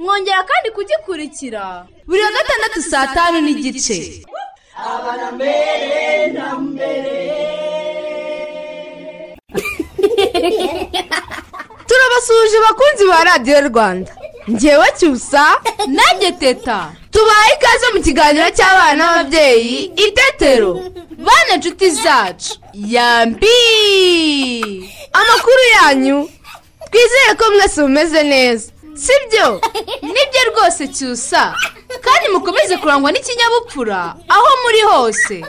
Mwongera kandi kugikurikira. Buri wa gatandatu saa tanu n'igice. Turabasuhuje abakunzi ba radiyo rwanda. Ngewe cyusa. Nanjye teta. Tubaye ikaze mu kiganiro cy'abana n'ababyeyi itetero bana inshuti zacu. Yambi amakuru yanyu. Twizere ko mwese mumeze neza. Sibyo? Nibyo rwose cyusa. Kandi mukomeze kurangwa n'ikinyabupfura aho muri hose.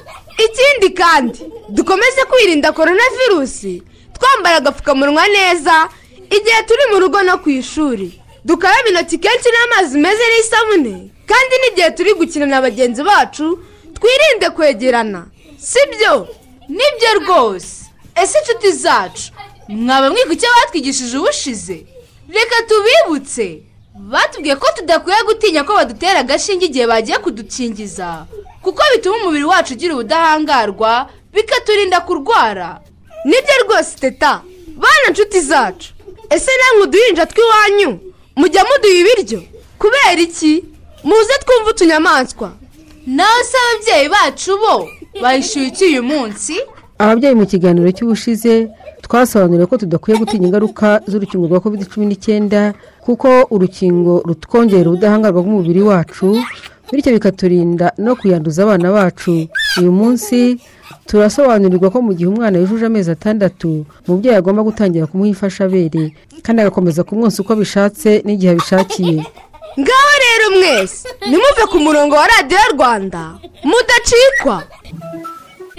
Ikindi kandi dukomeze kwirinda korona virusi twambara agapfukamunwa neza igihe turi mu rugo no ku ishuri. Dukaraba intoki kenshi n'amazi meza n'isabune. Kandi n'igihe turi gukina na bagenzi bacu twirinde kwegerana. Sibyo? Nibyo rwose. Ese inshuti zacu? Mwaba mwiga icyo batwigishije ubushize? Reka tubibutse. Batubwiye ko tudakwiye gutinya ko badutera agashinge igihe bagiye kudukingiza kuko bituma umubiri wacu ugira ubudahangarwa bikaturinda kurwara. Nibyo rwose teta. Bana inshuti zacu. Ese namwe uduhinja tw'iwanyu? Mujya muduha ibiryo? Kubera iki? Muze twumve utunyamaswa. Nawe se ababyeyi bacu bo bayishyuye iki uyu munsi? Ababyeyi mu kiganiro cy'ubushize twasobanuriwe ko tudakwiye gutinya ingaruka z'urukingo rwa covid cumi n'icyenda kuko urukingo rutwongerera ubudahangarwa bw'umubiri wacu bityo bikaturinda no kuyanduza abana bacu. Uyu munsi turasobanurirwa ko mu gihe umwana yujuje amezi atandatu umubyeyi agomba gutangira kumuha imfashabere kandi agakomeza kumwonsa uko abishatse n'igihe abishakiye. Ngaho rero mwese nimuve ku murongo wa radiyo rwanda mudacikwa.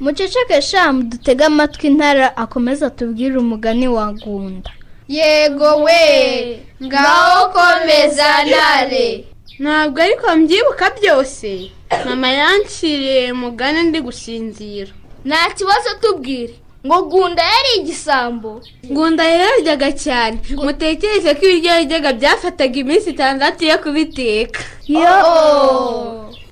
Muceceke shamu dutege amatwi intara akomeza atubwire umugani wa gunda yego we ngaho komeza ntare. Ntabwo ariko mbyibuka byose. Mama yanciriye mugani ndi gusinzira. Nta kibazo tubwire. Ngo gunda yari igisambo. Ngunda yararyaga cyane. Mutekereze ko ibiryo yaryaga byafataga iminsi itandatu yo kubiteka.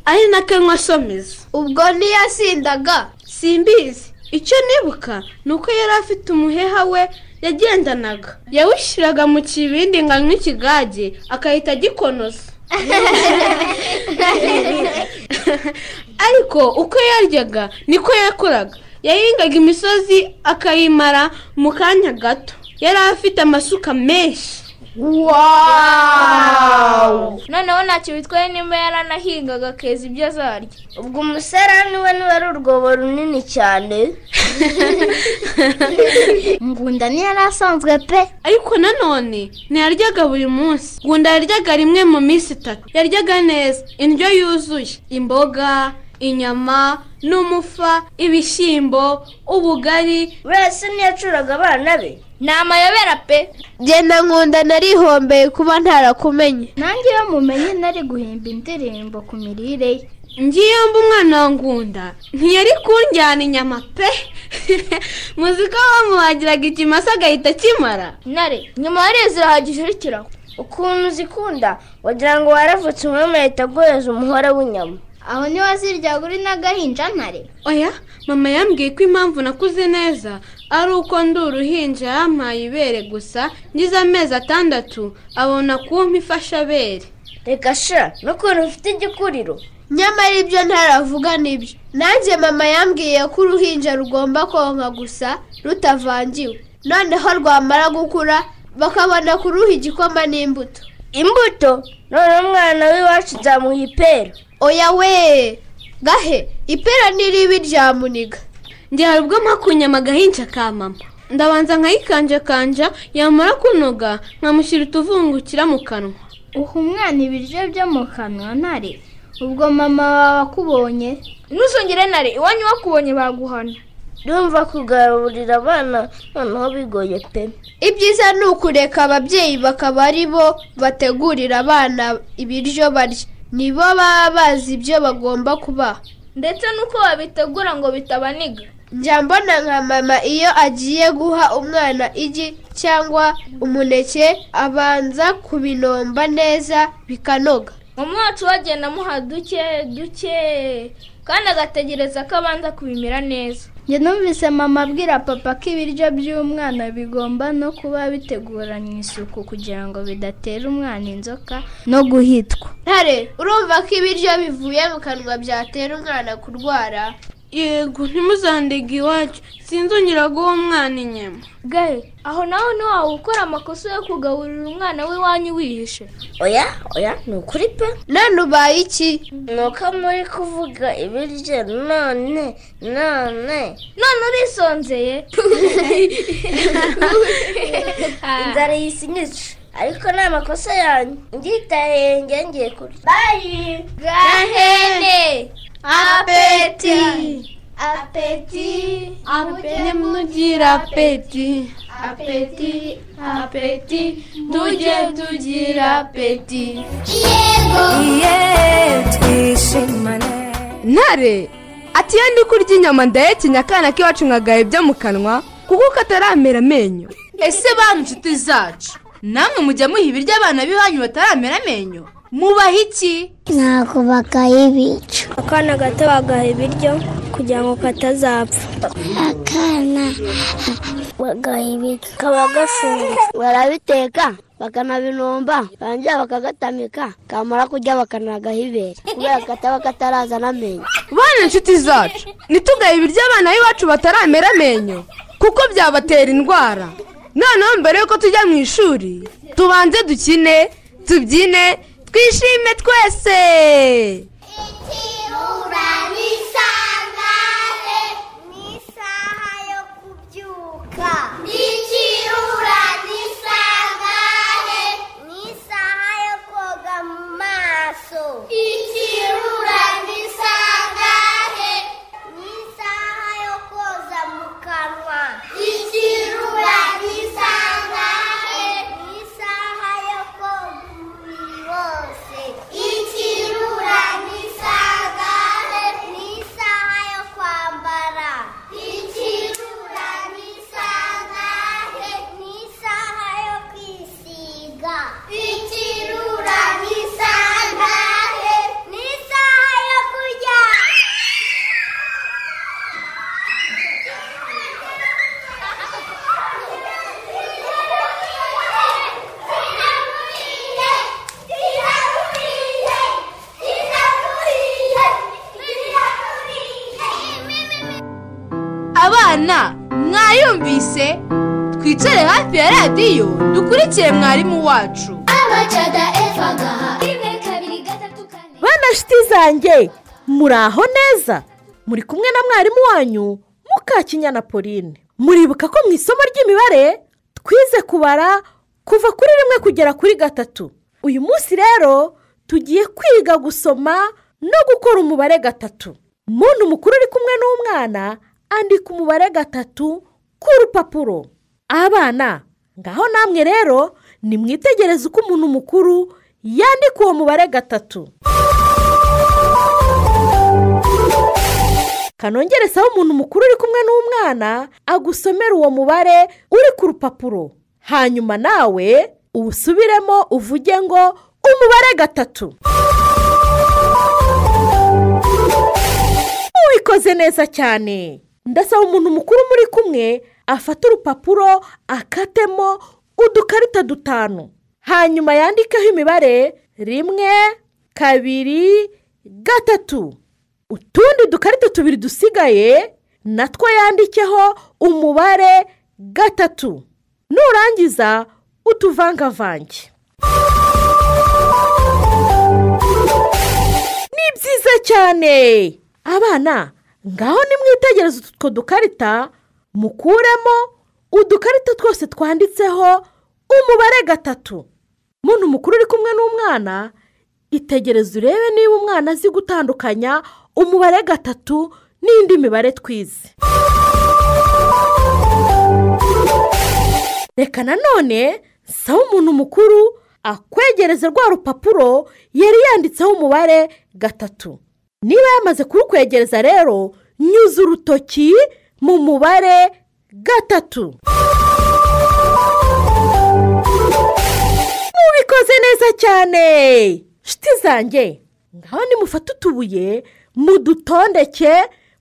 Ari n'akanwa asomeza. Ubwo ntiyasindaga simbizi. Icyo nibuka ni uko yari afite umuheha we yagendanaga. Yawushyiraga mu kibindi ngo anywe ikigage agahita agikonoza ariko uko yaryaga niko yakoraga. Yahingaga imisozi akayimara mu kanya gato. Yari afite amasuka menshi. Noneho ntacyo bitwaye niba yaranahingaga akeza ibyo azarya. Ubwo umusarani we ni we ari urwobo runini cyane. Ngunda ntiyari asanzwe pe. Ariko nanone ntiyaryaga buri munsi. Gunda yaryaga rimwe mu minsi itatu. Yaryaga neza. Indyo yuzuye. Imboga inyama n'umufa ibishyimbo ubugari. Wese ntiyacuraga abana be. Ni amayobera pe. Genda nkunda narihombeye kuba ntarakumenye. Nanjye iyo mumenye nari guhimba indirimbo ku mirire ye. Ngiye mba umwana wa ngunda ntiyari kunjyana inyama pe. Muzi ko bamuhagiraga ikimasa agahita akimara. Ntare nyuma yariye zirahagije rekeraho ukuntu uzikunda wagira ngo waravutse umwami ahita aguhereza umuhora w'inyama. Aho ni ho ziryaga uri n'agahinja ntare oya mama yambwiye ko impamvu nakuze neza ari uko ndi uruhinja yampaye ibere gusa ngize amezi atandatu abona kumpa ifashabere. Reka sha n'ukuntu ufite igikuriro. Nyamara ibyo ntaravuga ni byo. Nanjye mama yambwiye ko uruhinja rugomba konka gusa rutavangiwe. Noneho rwamara gukura bakabona kuruha igikoma n'imbuto. Imbuto? None umwana w'iwacu nzamuha ipera. Oya we gahe ipera n'iribi rya muniga njye hari ubwo mpa kunyama agahinja ka mama. Ndabanza nkayikanjakanja yamara kunoga nkamushyira utuvungukira mu kanwa. Uha umwana ibiryo byo mu kanwa ntare ubwo mama wawe akubonye? Ntuzongere nare iwanyu wakubonye baguhana. Ndumva kugaburira abana noneho bigoye pe. Ibyiza ni ukureka ababyeyi bakaba ari bo bategurira abana ibiryo barya. Nibo baba bazi ibyo bagomba kubaha ndetse n'uko babitegura ngo bitabaniga. Njya mbona nka mama iyo agiye guha umwana igi cyangwa umuneke abanza kubinomba neza bikanoga. Mama wacu wagenda amuha duke duke kandi agategereza ko abanza kubimira neza. Njye numvise mama abwira papa ko ibiryo by'umwana bigomba no kuba biteguranywe isuku kugira ngo bidatera umwana inzoka no guhitwa. Ntare urumva ko ibiryo bivuye mu kanwa byatera umwana kurwara? Yego ntimuzandege iwacu. Sinzongera guha umwana inyama. Gahe aho nawe ntiwawe ukora amakosa yo kugaburira umwana w'iwanyu wihishe. Oya oya ni ukuri pe. None ubaye iki? Ni uko muri kuvuga ibiryo none none. None urisonzeye. Inzara yisinyice ariko ni amakosa yanyu. Ngitaye ngiye ngiye kurya bayi gahene. Apeti. Apeti. Ntimugira apeti. Apeti. Apeti. Tujye tugira apeti. Ntare ati iyo ndi kurya inyama ndahekenya akana k'iwacu nkagaye ibyo mu kanwa kuko kataramera amenyo. Ese bantu inshuti zacu? Namwe mujya muha ibiryo abana b'iwanyu bataramera amenyo? Mubaha iki? Ntabwo bakayibica akana gato bagaha ibiryo kugira ngo katazapfa. Akana bagaha ibiryo. Kaba gafunze barabiteka bakanabinomba barangira bakagatamika kamara kurya bakanagaha ibere. Kubera kataba katarazana amenyo bana inshuti zacu ntitugahe ibiryo abana b'iwacu bataramera amenyo kuko byabatera indwara. Noneho mbere y'uko tujya mu ishuri. Tubanze dukine tubyine twishime twese. Ikirura n'isangane n'isaha yo kubyuka. Ikirura n'isangane n'isaha yo koga mu maso. Ikirura n'isangane mu kanwa mwarimu wacu. Bana shiti zanjye muri aho neza? Muri kumwe na mwarimu wanyu mukakinyana pauline. Muribuka ko mu isomo ry'imibare twize kubara kuva kuri rimwe kugera kuri gatatu. Uyu munsi rero tugiye kwiga gusoma no gukora umubare gatatu. Umuntu mukuru uri kumwe n'umwana andika umubare gatatu ku rupapuro. Abana ngaho namwe rero nimwitegereze uko umuntu mukuru yandika uwo mubare gatatu. Kanongere sawa umuntu mukuru uri kumwe n'umwana agusomera uwo mubare uri ku rupapuro. Hanyuma nawe uwusubiremo uvuge ngo umubare gatatu. Ubikoze neza cyane. Ndasaba umuntu mukuru muri kumwe afate urupapuro akatemo udukarita dutanu. Hanyuma yandikeho imibare rimwe kabiri gatatu. Utundi dukarita tubiri dusigaye natwo yandikeho umubare gatatu. Nurangiza utuvangavange. Ni byiza cyane. Abana ngaho nimwitegereze utwo dukarita mukuremo udukarita twose twanditseho umubare gatatu. Muntu mukuru uri kumwe n'umwana itegereze urebe niba umwana azi gutandukanya umubare gatatu n'indi mibare twize. Reka nanone saba umuntu mukuru akwegereza rwa rupapuro yari yanditseho umubare gatatu. Niba yamaze kurukwegereza rero nyuza urutoki mu mubare gatatu. Mubikoze neza cyane. Nshuti zanjye ngaho nimufate utubuye mudutondeke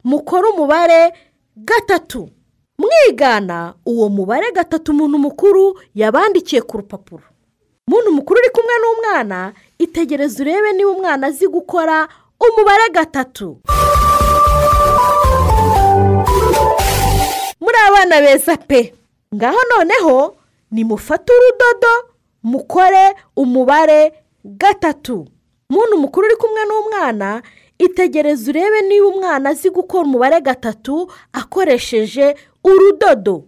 mukore umubare gatatu. Mwigana uwo mubare gatatu umuntu mukuru yabandikiye ku rupapuro. Umuntu mukuru uri kumwe n'umwana itegereze urebe niba umwana azi gukora umubare gatatu. Muri abana beza pe ngaho noneho nimufate urudodo mukore umubare gatatu. Muntu mukuru uri kumwe n'umwana itegereze urebe niba umwana azi gukora umubare gatatu akoresheje urudodo.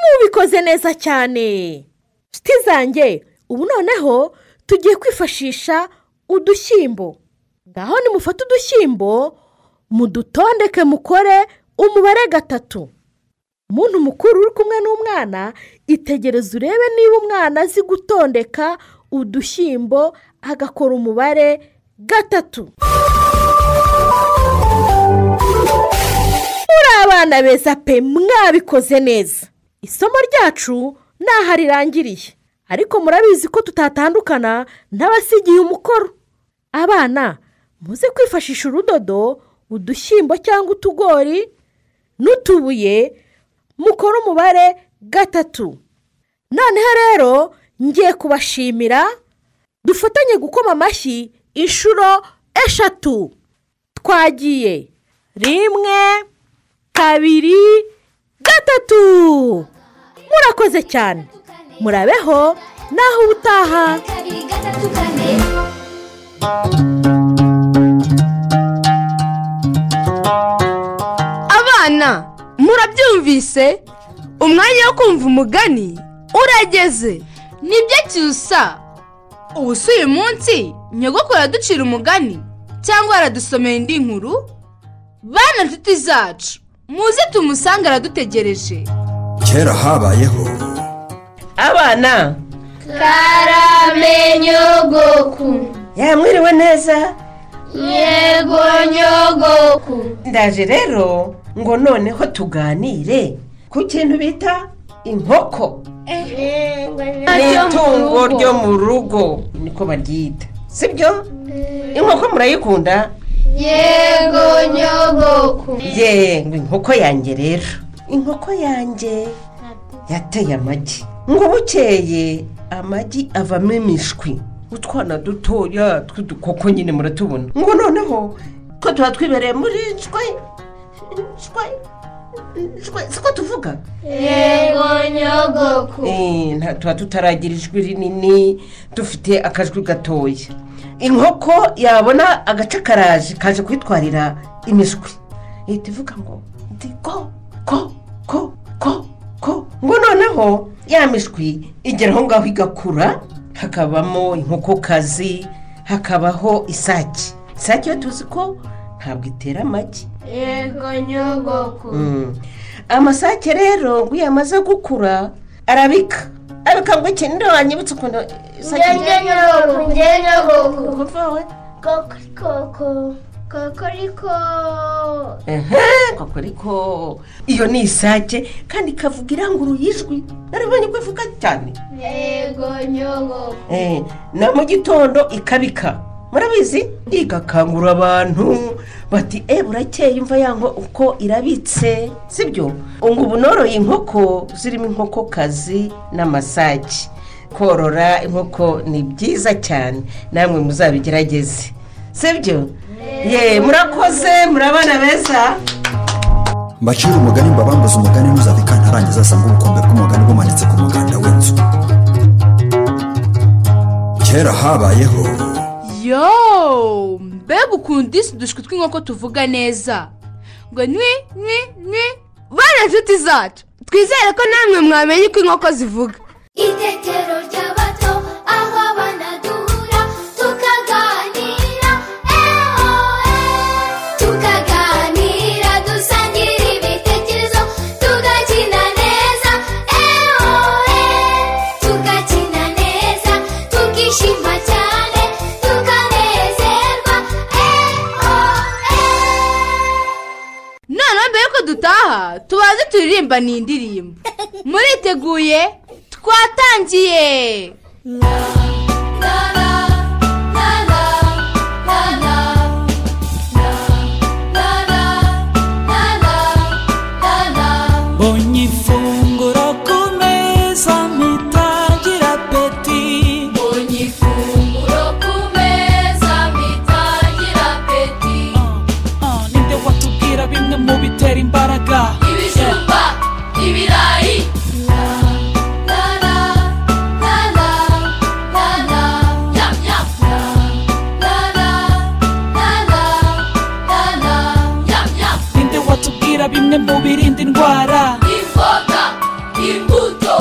Mubikoze neza cyane. Nshuti zanjye ubu noneho tugiye kwifashisha udushyimbo. Ngaho nimufate udushyimbo mudutondeke mukore umubare gatatu. Umuntu mukuru uri kumwe n'umwana itegereze urebe niba umwana azi gutondeka udushyimbo agakora umubare gatatu. Muri abana beza pe mwabikoze neza. Isomo ryacu ntaho rirangiriye ariko murabizi ko tutatandukana n'abasigiye umukoro. Abana muze kwifashisha urudodo udushyimbo cyangwa utugori n'utubuye mukore umubare gatatu. Noneho rero ngiye kubashimira dufatanye gukoma amashyi inshuro eshatu. Twagiye. Rimwe kabiri gatatu. Murakoze cyane. Murabeho. Naho ubutaha. Abana murabyumvise? Umwanya wo kumva umugani? Urageze. Nibyo cyusa. Ubu si uyu munsi nyogokuru araducira umugani cyangwa aradusomera indi nkuru? Bana nshuti zacu muze tumusange aradutegereje. Kera habayeho. Abana. Karame nyogoku yamwiriwe neza. Yego nyogoku. Ndaje rero. Ngo noneho tuganire ku kintu bita inkoko. Ni itungo ryo mu rugo. niko baryita. Sibyo? Inkoko murayikunda? Yego nyogoku. Ye ngo inkoko yanjye rero. Inkoko yanjye yateye amagi. Ngo bukeye amagi avamo imishwi. Utwana dutoya tw'udukoko nyine muratubona. Ngo noneho ko tuba twibereye muri shwe siko tuvuga yego nyogoku Eh, nta- tuba tutaragira ijwi rinini dufite akajwi gatoya inkoko yabona agace karaje kaje kwitwarira imishwi ihita ivuga ngo ndi ko ko ko ko ko. Ngo noneho ya mishwi igera aho ngaho igakura hakabamo inkokokazi hakabaho isake isake yo tuzi ko? Ntabwo itera amagi. Yego nyogoku. Mm. amasake rero ngo iyo amaze gukura arabika. Arabika ngo iki ninde wanyibutse ukuntu isake njye nyogoku kuva we koko koko kokoriko ehe koko ariko iyo ni isake kandi ikavuga iranguruye ijwi. Naribonye ko ivuga cyane. Yego nyogoko Eh, na mu gitondo ikabika. Murabizi? Igakangura abantu. Bati e burakeye imva yango uko irabitse. Sibyo? Ngo ubu noroye inkoko zirimo inkokokazi n'amasake korora inkoko ni byiza cyane. Namwe muzabigerageze. Sibyo? Ye murakoze murabana beza. Mbacira umugani mbabambuze umugani ntuzave kantarangiza asanga ubukombe bw'umugani bumanitse ku muganda w'inzu. Kera habayeho yo mbega ukuntu isi udushwi tw'inkoko tuvuga neza. Ngo nwi nwi nwi bana inshuti zacu twizere ko namwe mwamenye uko inkoko zivuga. Itetero ry'abato tubaze turirimba ni indirimbo. Muriteguye? Twatangiye. Ogni ifunguro ku bimwe mu birinda indwara imboga imbuto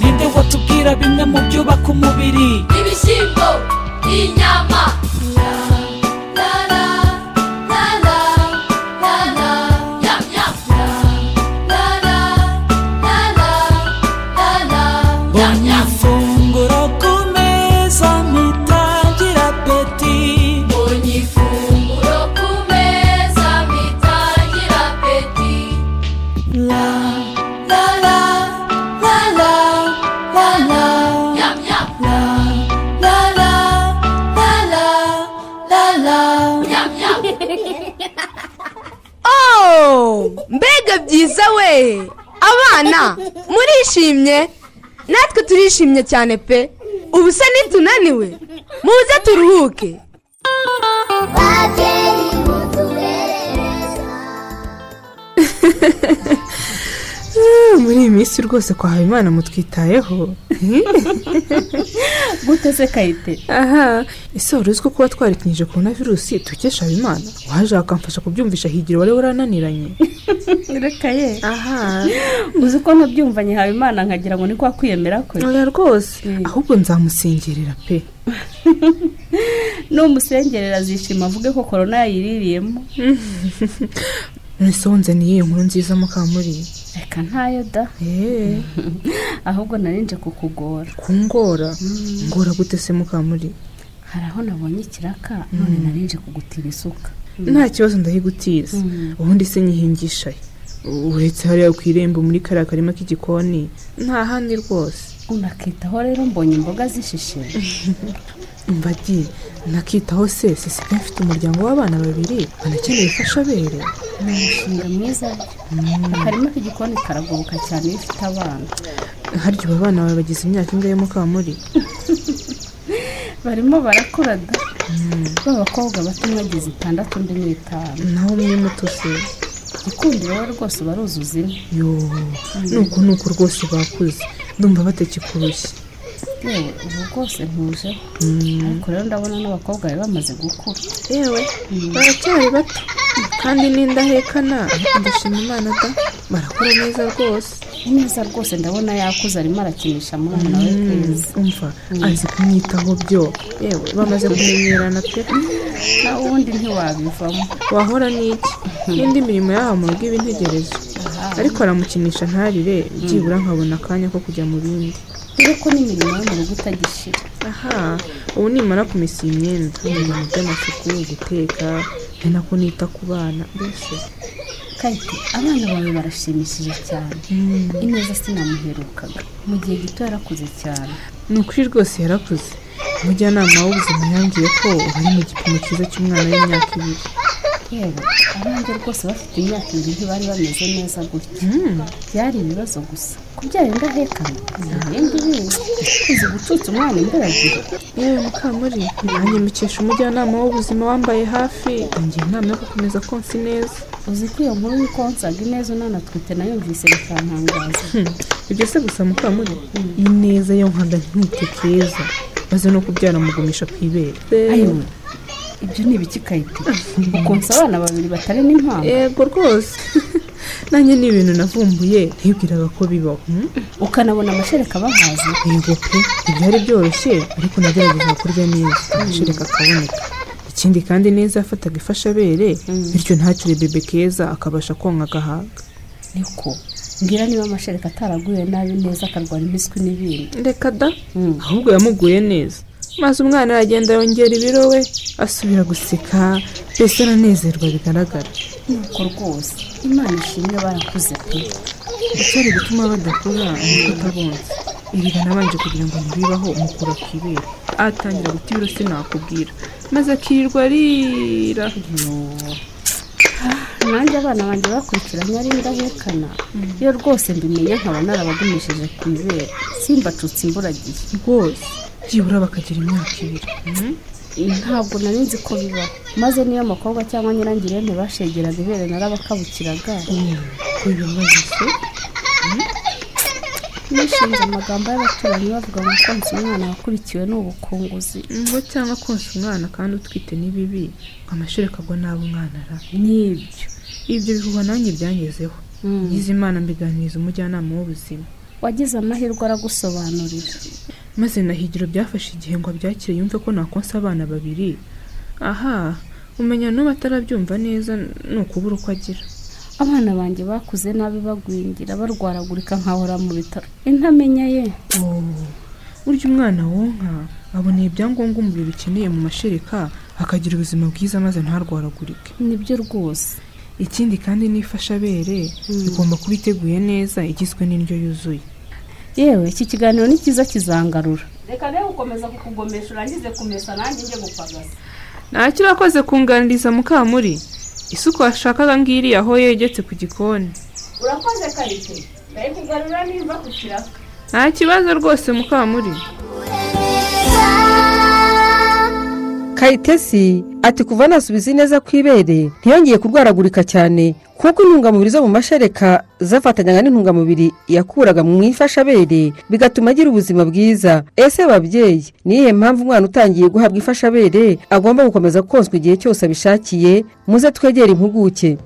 ninde watubwira bimwe mu byubaka umubiri ibishyimbo inyama mbega byiza we! Abana murishimye? Natwe turishimye cyane pe. Ubu se nitunaniwe muze turuhuke. muri iyi minsi rwose kwa habimana mutwitayeho. Gute se kayite? Aha. Ese wari uzi ko kuba twarikinyije korona virusi tukesha habimana. Waje akamfasha kubyumvisha higira wari warananiranye. Reka ye. Aha. Uzi ko ntabyumvanye habimana nkagira ngo ni kwa kwiyemera kwe? Oya rwose. Ahubwo nzamusengerera pe. Numusengerera azishima avuge ko korona yayiririyemo. None wunze ni iyihe nkuru nziza mukamuri reka ntayo da. Ahubwo narinje kukugora. Kungora? Ngora gute se mukamuri hari aho nabonye ikiraka none narinje kugutira isuka. Nta kibazo ndahigutiza. Ubundi se nyihingishaye uretse hariya ku irembo muri kariya karima k'igikoni nta handi rwose. Unakitaho rero mbonye imboga zishishe. Mbagi nakitaho se sisigaye mfite umuryango w'abana babiri banakeneye ifashabere ni umushinga mwiza. Akarima k'igikoni karagoboka cyane iyo ufite abana. Harya ubu abana bawe bagize imyaka ingahe mukamuri barimo barakura da. B'abakobwa bato umwe agize itandatu undi ni itanu naho umwe muto se. Gikundiro we rwose baruzuza ine yo nuko nuko rwose bakuze. Ndumva batakikurushya yewe ubu rwose ntuje. Ariko rero ndabona n'abakobwa bari bamaze gukura. Yewe baracyari bato. Kandi n'indahekana ndashima imana da barakora neza rwose. Neza rwose ndabona yakuze arimo arakinisha mwana we keza. umva azi kumwitaho byo. Yewe bamaze kumenyerana pe. Nawe ubundi ntiwabivamo. Wahora n'iki? N'indi mirimo yaha mu rugo iba integereje aha ariko aramukinisha ntarire byibura nkabona akanya ko kujya mu bindi. Dore ko n'imirimo yo mu rugo itagishira aha ubu nimara kumesa iyi myenda mu by'amasuku guteka ari nako nita ku bana mbese. Kayite abana bawe barashimishije cyane. Ineza sinamuherukaga. Mu gihe gito yarakuze cyane. Ni ukuri rwose yarakuze. Umujyanama w'ubuzima yambwiye ko bari mu gipimo cyiza cy'umwana w'imyaka ibiri. Yewe abanjye rwose bafite imyaka ibiri ntibari bameze neza gutya. Byari ibibazo gusa. Kubyara indahekana nta bindi bindi uzi gucutsa umwana imburagihe yewe mukamuri nanjye mbikesha umujyanama w'ubuzima wambaye hafi. Angira inama yo gukomeza konsa neza uzi ko iyo nkuru y'ukonsaga ineza unanatwite nayumvise bikantangaza. Hmm, ibyo se gusa mukamuri ineza yo nkanda ntwite keza. Maze no kubyara mugumisha ku ibere. Ibyo ni ibiki kayite ukonsa abana babiri batari n'impamvu yego rwose. Nanjye ni ibintu navumbuye ntibwiraga ko bibaho. Hmm? ukanabona amashereka bahaza yego pe ibyari byoroshye ariko nagerageza kurya neza. Amashereka akaboneka. Ikindi kandi neza yafataga ifashabere bityo ntakire bebe keza akabasha konka agahaga. Niko. Mbwira niba amashereka ataraguye nabi neza akarwara impiswi n'ibindi. Reka da. Ahubwo yamuguye neza. Maze umwana aragenda yongera ibiro we asubira guseka mbese aranezerwa bigaragara. Nuko rwose imana ishimwe barakuze pe. Icyari gutuma badakura ni uko utabonze iriga nabanje kugira ngo ntibibaho umukura ku ibere. Atangira guta ibiro sinakubwira maze akirirwa arira. Nanjye abana banjye bakurikiranye ari indahekana iyo rwose mbimenya nkaba narabagumishije ku ibere. Simbacutse imburagihe. Rwose. Byibura bakagira imyaka ibiri. Ntabwo nari nzi ko bibaho maze niyo umukobwa cyangwa nyirangirente bashegeraga ibere narabakabukiraga. Uyu maze nishinze amagambo y'abaturanyi bavuga ngo konsa umwana wakurikiwe ni ubukunguzi ngo cyangwa konsa umwana kandi utwite ni bibi ngo amashereka agwa nabi umwana ara. Nibyo. Ibyo bihuha nanjye byangezeho ngize imana mbiganiriza umujyanama w'ubuzima. Wagize amahirwe aragusobanurira. Maze na higiro byafashe igihe ngo abyakire yumve ko nakonsa abana babiri. Aha umenya n'ubu atarabyumva neza ni ukubura uko agira. Abana banjye bakuze nabi bagwingira barwaragurika nkahora mu bitaro. Intamenya ye. Burya umwana wonka aboneye ibyangombwa umubiri ukeneye mu mashereka akagira ubuzima bwiza maze ntarwaragurike. Nibyo rwose. Ikindi kandi n'ifashabere igomba kuba iteguye neza igizwe n'indyo yuzuye. Yewe iki kiganiro ni cyiza kizangarura. Reka rero gukomeza kukugomesha urangize kumesa nanjye njye gupagasa ntacyo urakoze kunganiriza mukamuri. Isuku washakaga ngiriya aho yegetse ku gikoni. Urakoze karite ndari kugarura nimba ku kiraka. Nta kibazo rwose mukamuri. Kayitesi ati kuva nasubiza ineza ku ibere ntiyongeye kurwaragurika cyane kuko intungamubiri zo mu mashereka zafatanyaga n'intungamubiri yakuraga mu ifashabere bigatuma agira ubuzima bwiza. Ese babyeyi ni iyihe mpamvu umwana utangiye guhabwa ifashabere agomba gukomeza konswa igihe cyose abishakiye? Muze twegere impuguke.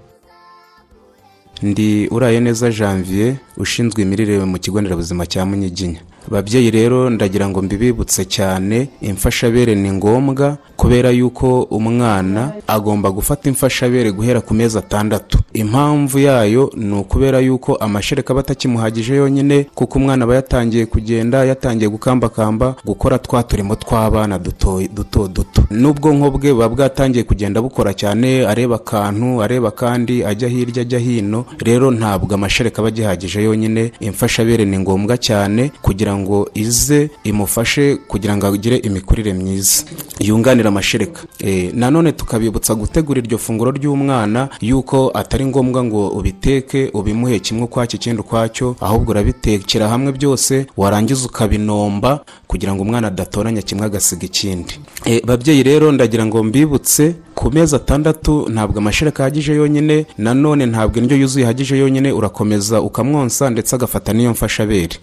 Ndi uraye neza janvier ushinzwe imirire mu kigo nderabuzima cya munyiginya. Babyeyi rero ndagira ngo mbibibutse cyane imfashabere ni ngombwa kubera yuko umwana agomba gufata imfashabere guhera ku mezi atandatu. Impamvu yayo ni ukubera yuko amashereka aba atakimuhagije yonyine kuko umwana aba yatangiye kugenda yatangiye gukambakamba gukora twa turimo tw'abana duto duto n'ubwonko bwe buba bwatangiye kugenda bukora cyane areba akantu areba kandi ajya hirya ajya hino rero ntabwo amashereka aba agihagije yonyine. Imfashabere ni ngombwa cyane kugira ngo ize imufashe kugira ngo agire imikurire myiza. Yunganira amashereka Eh, nanone tukabibutsa gutegura iryo funguro ry'umwana yuko atari ngombwa ngo ubiteke ubimuhe kimwe ukwacyo ikindi ukwacyo ahubwo urabitekera hamwe byose warangiza ukabinomba kugira ngo umwana adatoranya kimwe agasiga ikindi. Eh, babyeyi rero ndagira ngo mbibutse ku mezi atandatu ntabwo amashereka ahagije yonyine nanone ntabwo indyo yuzuye ihagije yonyine urakomeza ukamwonsa ndetse agafata n'iyo mfashabere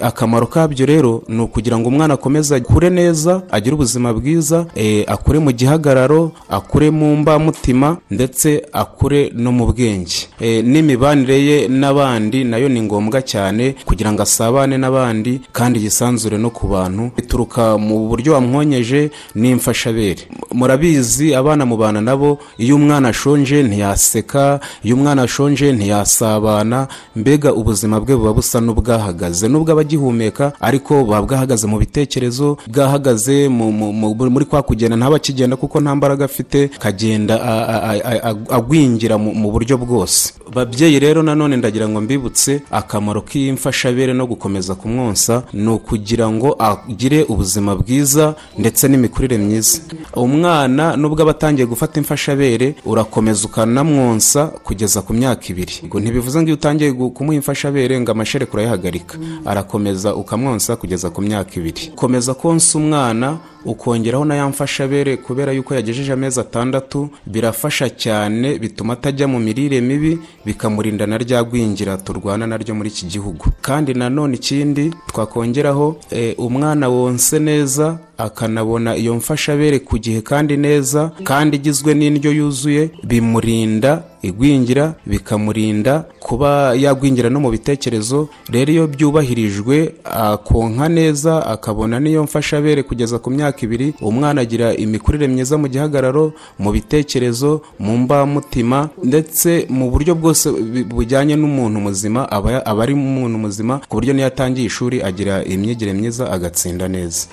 akamaro kabyo rero ni ukugira ngo umwana akomeze akure neza agire ubuzima bwiza eh, akure mu gihagararo akure mu mbamutima ndetse akure no mu bwenge. Eh, n'imibanire ye n'abandi na yo ni ngombwa cyane kugira ngo asabane n'abandi kandi yisanzure no ku bantu. Bituruka mu buryo wamwonyeje n'imfashabere murabizi abana abana mubana nabo iyo umwana ashonje ntiyaseka iyo umwana ashonje ntiyasabana mbega ubuzima bwe buba busa n'ubwahagaze. Nubwo aba agihumeka ariko buba bwahagaze mu bitekerezo bwahagaze mu- mu- mu- muri kwa kugenda ntaba akigenda kuko nta mbaraga afite kagenda agwingira mu buryo bwose. Babyeyi rero nanone ndagira ngo mbibutse akamaro k'imfashabere no gukomeza kumwonsa ni ukugira ngo agire ubuzima bwiza ndetse n'imikurire myiza. Umwana nubwo aba atangiye gufata imfashabere urakomeza ukanamwonsa kugeza ku myaka ibiri. Ngo ntibivuze ngo iyo utangiye kumuha imfashabere ngo amashereka urayahagarika arakomeza ukamwonsa kugeza ku myaka ibiri. Komeza konsa umwana ukongeraho na ya mfashabere kubera yuko yagejeje amezi atandatu birafasha cyane bituma atajya mu mirire mibi bikamurinda na rya gwingira turwana naryo muri iki gihugu. Kandi nanone ikindi twakongeraho eh, umwana wonse neza akanabona iyo mfashabere ku gihe kandi neza kandi igizwe n'indyo yuzuye bimurinda igwingira bikamurinda kuba yagwingira no mu bitekerezo. Rero iyo byubahirijwe akonka neza akabona n'iyo mfashabere kugeza ku myaka ibiri umwana agira imikurire myiza mu gihagararo mu bitekerezo mu mbamutima ndetse mu buryo bwose bujyanye n'umuntu muzima aba ari umuntu muzima ku buryo n'iyo atangiye ishuri agira imyigire myiza agatsinda neza.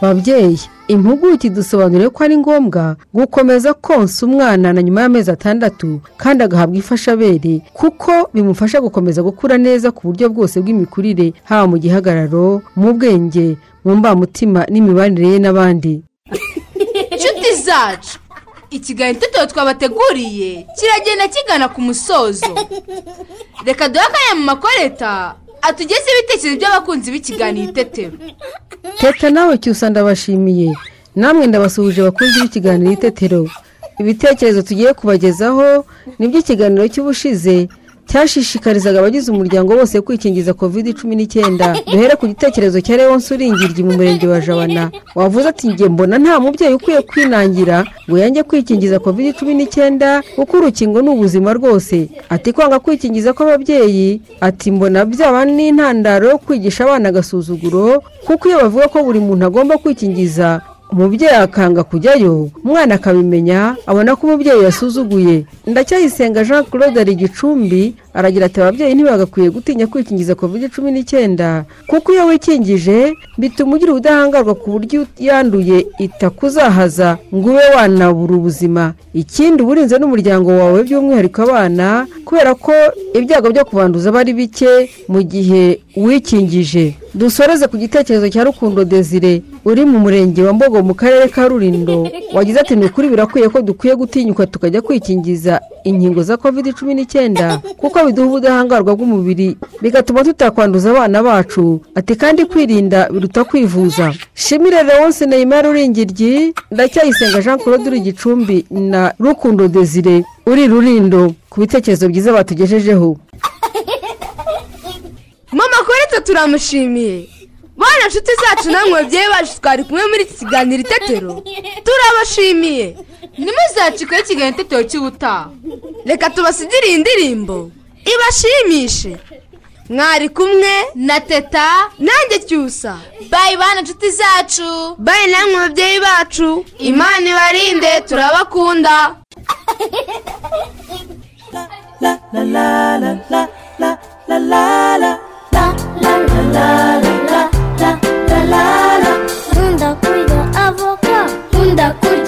Babyeyi impuguke dusobanuriye ko ari ngombwa gukomeza konsa umwana na nyuma y'amezi atandatu kandi agahabwa imfashabere kuko bimufasha gukomeza gukura neza ku buryo bwose bw'imikurire haba mu gihagararo mu bwenge mu mbamutima n'imibanire ye n'abandi. Inshuti zacu ikiganiro itetero twabateguriye kiragenda kigana ku musozo. Reka duhe akanya mu makoreta. Atugezeho ibitekerezo by'abakunzi b'ikiganiro itetero teta nawe cyusa ndabashimiye. Namwe ndabasuhuje bakunzi b'ikiganiro itetero ibitekerezo tugiye kubagezaho ni byo ikiganiro cy'ubushize cyashishikarizaga abagize umuryango bose kwikingiza kovide cumi n'icyenda. Duhere ku gitekerezo cya leonce uringiryi mu murenge wa jabana. Wavuze ati njye mbona nta mubyeyi ukwiye kwinangira ngo yange kwikingiza kovide cumi n'icyenda kuko urukingo ni ubuzima rwose. Ati kwanga kwikingiza kw'ababyeyi? Ati mbona byaba n'intandaro yo kwigisha abana agasuzuguro kuko iyo bavuga ko buri muntu agomba kwikingiza umubyeyi akanga kujyayo umwana akabimenya abona ko umubyeyi yasuzuguye. Ndacyayisenga jean claude ari gicumbi aragira ati ababyeyi ntibagakwiye gutinya kwikingiza covid cumi n'icyenda kuko iyo wikingije bituma ugira ubudahangarwa ku buryo yanduye itakuzahaza ngo ube wanabura ubuzima. Ikindi uba urinze n'umuryango wawe by'umwihariko abana kubera ko ibyago byo kubanduza aba ari bike mu gihe wikingije. Dusoreze ku gitekerezo cya rukundo desire uri mu murenge wa mbogo mu karere ka rurindo wagize ati ni ukuri birakwiye ko dukwiye gutinyuka tukajya kwikingiza inkingo za covid cumi n'icyenda kuko biduha ubudahangarwa bw'umubiri bigatuma tutakwanduza abana bacu. Ati kandi kwirinda biruta kwivuza. Shimire leonce neymar uringiryi ndacyayisenga jean claude uri gicumbi na rukundo desire uri rurindo ku bitekerezo byiza batugejejeho. Mama koretse turamushimiye. Bana nshuti zacu namwe babyeyi bacu twari kumwe muri iki kiganiro itetero turabashimiye ntimuzacikeho ikiganiro itetero cy'ubutaha reka tubasigire iyi ndirimbo ibashimishe mwari kumwe na teta nanjye cyusa bayi bana nshuti zacu bayi namwe babyeyi bacu imana ibarinde turabakunda nkunda kurya